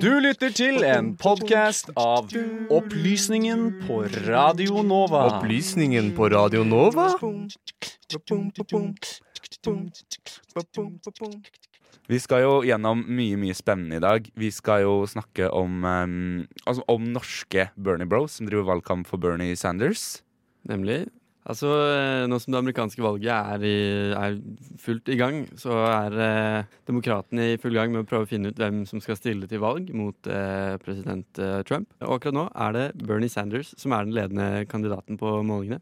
Du lytter til en podkast av Opplysningen på Radio Nova. Opplysningen på Radio Nova? Vi skal jo gjennom mye mye spennende i dag. Vi skal jo snakke om, um, altså om norske Bernie Bros som driver valgkamp for Bernie Sanders. Nemlig. Altså, eh, Nå som det amerikanske valget er, i, er fullt i gang, så er eh, demokratene i full gang med å prøve å finne ut hvem som skal stille til valg mot eh, president eh, Trump. Og akkurat nå er det Bernie Sanders som er den ledende kandidaten på målingene.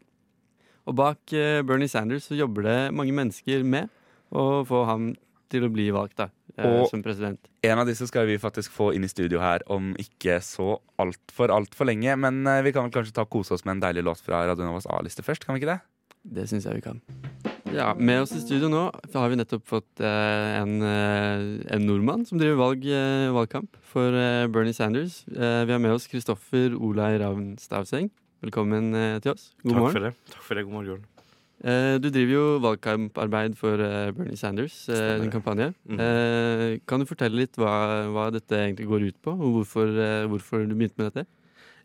Og bak eh, Bernie Sanders så jobber det mange mennesker med å få ham til å bli valgt da, eh, Og- som president. En av disse skal vi faktisk få inn i studio her om ikke så altfor altfor lenge. Men eh, vi kan vel kanskje ta kose oss med en deilig låt fra Radio Novas A-liste først? kan vi ikke det? Det syns jeg vi kan. Ja, Med oss i studio nå har vi nettopp fått eh, en, eh, en nordmann som driver valg, eh, valgkamp for eh, Bernie Sanders. Eh, vi har med oss Kristoffer Olai Ravn Stavseng. Velkommen eh, til oss. God Takk morgen. for det. Takk for det. God morgen. Eh, du driver jo valgkamparbeid for eh, Bernie Sanders, eh, Stemmer din kampanje. Eh, kan du fortelle litt hva, hva dette egentlig går ut på, og hvorfor, hvorfor du begynte med dette?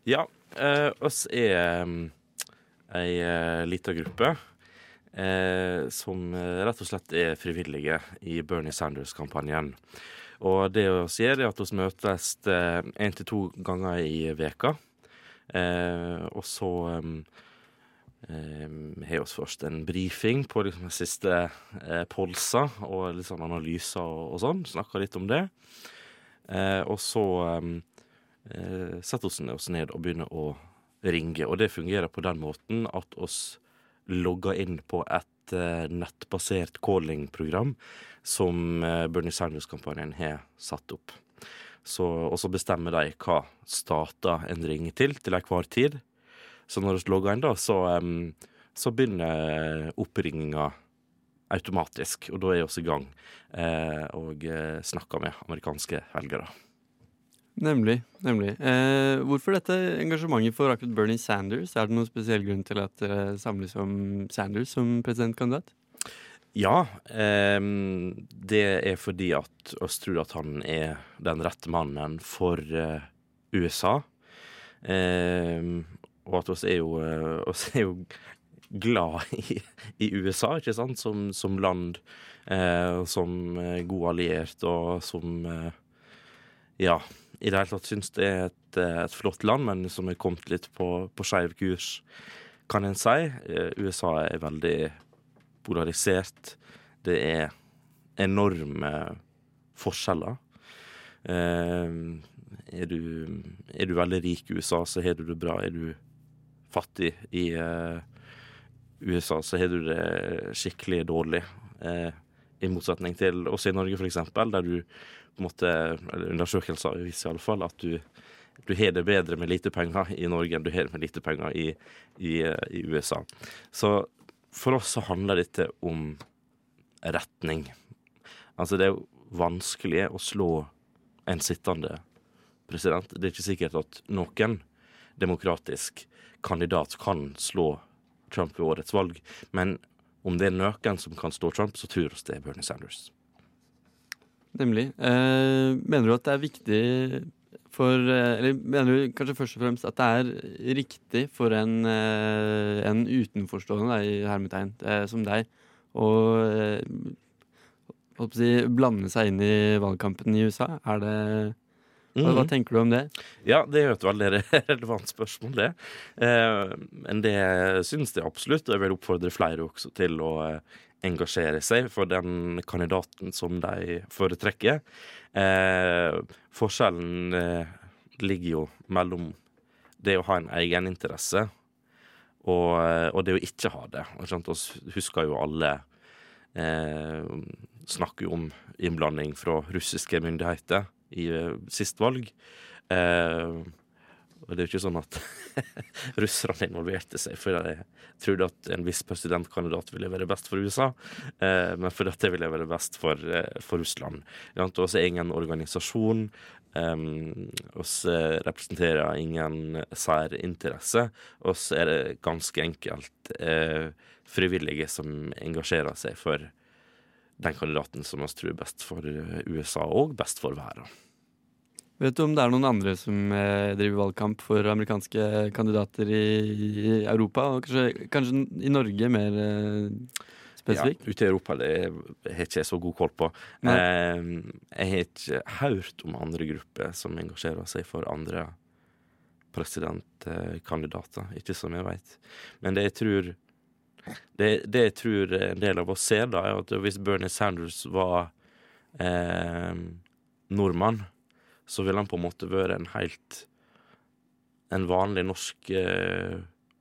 Ja, oss er um, ei lita gruppe som rett og slett er frivillige i Bernie Sanders-kampanjen. Og det vi gjør, er at vi møtes én til to ganger i veka. Og så um, har oss først en brifing på liksom, de siste eh, polser og litt sånn analyser og, og sånn. Snakka litt om det. Eh, og så um, eh, setter vi oss ned og begynner å ringe. Og det fungerer på den måten at oss logger inn på et eh, nettbasert calling-program som eh, Bernie Sanders-kampanjen har satt opp. Så, og så bestemmer de hva stater en ringer til til enhver tid. Så når vi logger inn, da, så, um, så begynner oppringinga automatisk. Og da er vi i gang eh, og eh, snakker med amerikanske velgere. Nemlig. nemlig. Eh, hvorfor dette engasjementet for akkurat Bernie Sanders? Er det noen spesiell grunn til at dere samles om Sanders som presidentkandidat? Ja, eh, det er fordi at oss tror at han er den rette mannen for eh, USA. Em, og at oss er jo, eh, oss er jo glad i, i USA, ikke sant, som, som land. Eh, som eh, god alliert, og som eh, Ja, i det hele tatt syns det er et, eh, et flott land, men som er kommet litt på, på skeiv kurs, kan en si. USA er veldig polarisert. Det er enorme forskjeller. Eh, er, du, er du veldig rik i USA, så har du det bra. Er du fattig i eh, USA, så har du det skikkelig dårlig. Eh, I motsetning til oss i Norge, eksempel, der du på en måte, eller undersøkelser viser iallfall at du du har det bedre med lite penger i Norge enn du har det med lite penger i, i, eh, i USA. Så for oss så handler dette om retning. Altså, det er jo vanskelig å slå en sittende president. Det er ikke sikkert at noen demokratisk kandidat kan slå Trump i årets valg, men om det er noen som kan slå Trump, så tror vi det er Bernie Sanders. Nemlig. Eh, mener du at det er viktig for eh, Eller mener du kanskje først og fremst at det er riktig for en, eh, en utenforstående, i hermetegn, som deg, å si, blande seg inn i valgkampen i USA? Er det hva, hva Mhm. tenker du om det? Ja, det er jo et veldig relevant spørsmål, det. Eh, men det syns jeg absolutt. og Jeg vil oppfordre flere også til å eh, engasjere seg for den kandidaten som de foretrekker. Eh, forskjellen eh, ligger jo mellom det å ha en egeninteresse og, eh, og det å ikke ha det. Vi husker jo alle eh, snakker jo om innblanding fra russiske myndigheter i eh, sist valg. Eh, og det er jo ikke sånn at russerne involverte seg fordi de trodde at en viss presidentkandidat ville være best for USA, eh, men fordi dette det ville være best for, eh, for Russland. Vi er ingen organisasjon. Um, oss eh, representerer ingen særinteresse. Oss er det ganske enkelt eh, frivillige som engasjerer seg for den kandidaten som vi tror er best for eh, USA og best for verden. Vet du om det er noen andre som eh, driver valgkamp for amerikanske kandidater i, Europa? Og kanskje, kanskje i Norge mer eh, spesifikt? Ja, ute i Europa det har ikke jeg så god koll på. Nei. Eh, jeg har ikke hørt om andre grupper som engasjerer seg for andre presidentkandidater. Ikke som jeg veit. Men det jeg tror det, det jeg tror en del av oss ser, da, er at hvis Bernie Sanders var eh, nordmann, så ville han på en måte vært en helt En vanlig norsk eh,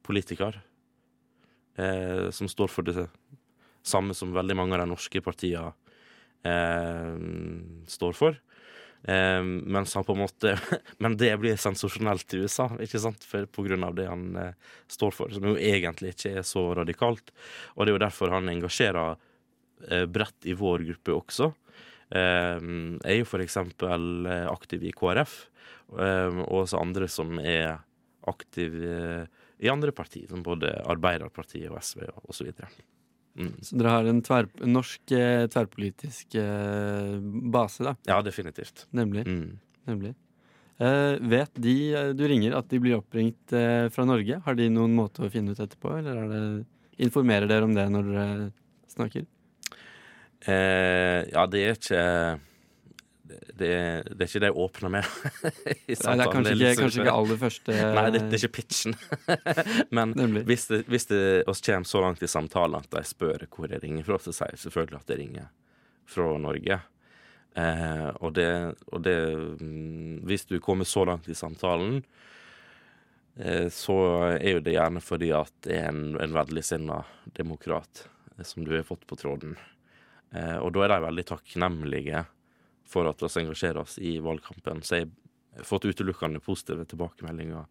politiker. Eh, som står for det samme som veldig mange av de norske partiene eh, står for. Eh, mens han på en måte Men det blir sensasjonelt i USA, ikke sant? For, på grunn av det han eh, står for, som jo egentlig ikke er så radikalt. Og det er jo derfor han engasjerer eh, bredt i vår gruppe også. Eh, jeg er jo eksempel eh, aktiv i KrF, eh, og også andre som er aktiv eh, i andre partier, som både Arbeiderpartiet og SV osv. Mm. Så dere har en, tver norsk eh, tverrpolitisk eh, base, da, Ja, definitivt. nemlig. Mm. nemlig. Eh, vet de eh, du ringer, at de blir oppringt eh, fra Norge? Har de noen måte å finne ut etterpå, eller er det, informerer dere om det når dere snakker? Eh, ja, det er ikke det, er- det er ikke det jeg åpner med. i Nei, det er kanskje ikke, kanskje ikke aller første Nei, det, det er ikke pitchen. Men hvis det, hvis det oss kommer så langt i samtalen at jeg spør hvor jeg ringer fra, så sier jeg selvfølgelig at jeg ringer fra Norge. Eh, og det, og det mm, Hvis du kommer så langt i samtalen, eh, så er jo det gjerne fordi at det er en, en vennligsinna demokrat eh, som du har fått på tråden. Eh, og da er de veldig takknemlige for at vi engasjerer oss i valgkampen. Så jeg har fått utelukkende positive tilbakemeldinger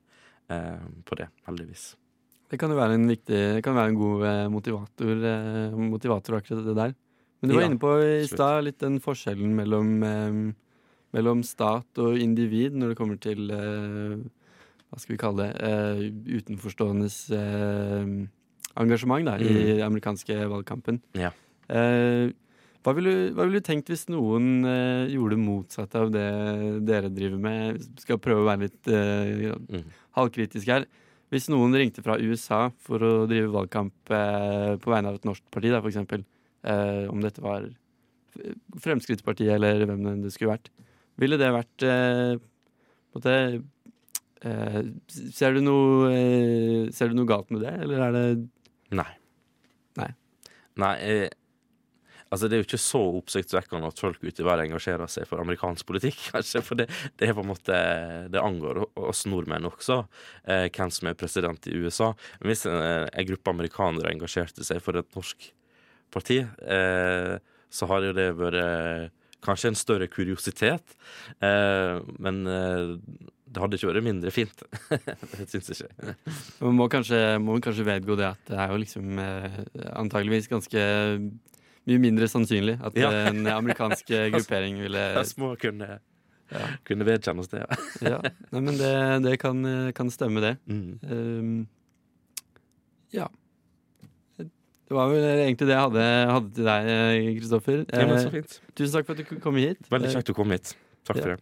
eh, på det, heldigvis. Det kan jo være en viktig kan være en god eh, motivator, eh, motivator akkurat det der. Men du var Ja, inne på i stad litt den forskjellen mellom, eh, mellom stat og individ når det kommer til Hva skal vi kalle det? Utenforståendes engasjement da, i den amerikanske valgkampen. Ja. Eh, hva ville du, ville du tenkt hvis noen eh, gjorde det motsatte av det dere driver med? Skal prøve å være litt eh, Mm. halvkritisk her. Hvis noen ringte fra USA for å drive valgkamp eh, på vegne av et norsk parti, da, for eksempel, eh, om dette var Fremskrittspartiet eller hvem det skulle vært, ville det vært eh, måte eh, ser, du noe, eh, ser du noe galt med det, eller er det Nei. Nei. Nei, altså det er jo ikke så oppsiktsvekkende at folk ute i verden engasjerer seg for amerikansk politikk, kanskje. For det, det måte Det angår oss nordmenn også, eh, hvem som er president i USA. Men hvis en, en gruppe amerikanere engasjerte seg for et norsk parti, eh, så har jo det vært eh, kanskje en større kuriositet. Eh, men eh, det hadde ikke vært mindre fint. det syns jeg ikke. Man må kanskje, må kanskje vedgå det at det er jo liksom eh, antageligvis ganske mye mindre sannsynlig at Ja. en amerikansk eh, gruppering ville må kunne, Ja. kunne vedkjenne oss det. Ja. ja. Nei, men det, det kan, eh, kan stemme, det. Mm. Um, ja. Det var vel egentlig det jeg hadde, hadde til deg, eh, Kristoffer. Eh, tusen takk for at du kom hit. Veldig kjekt å komme hit. Takk for det.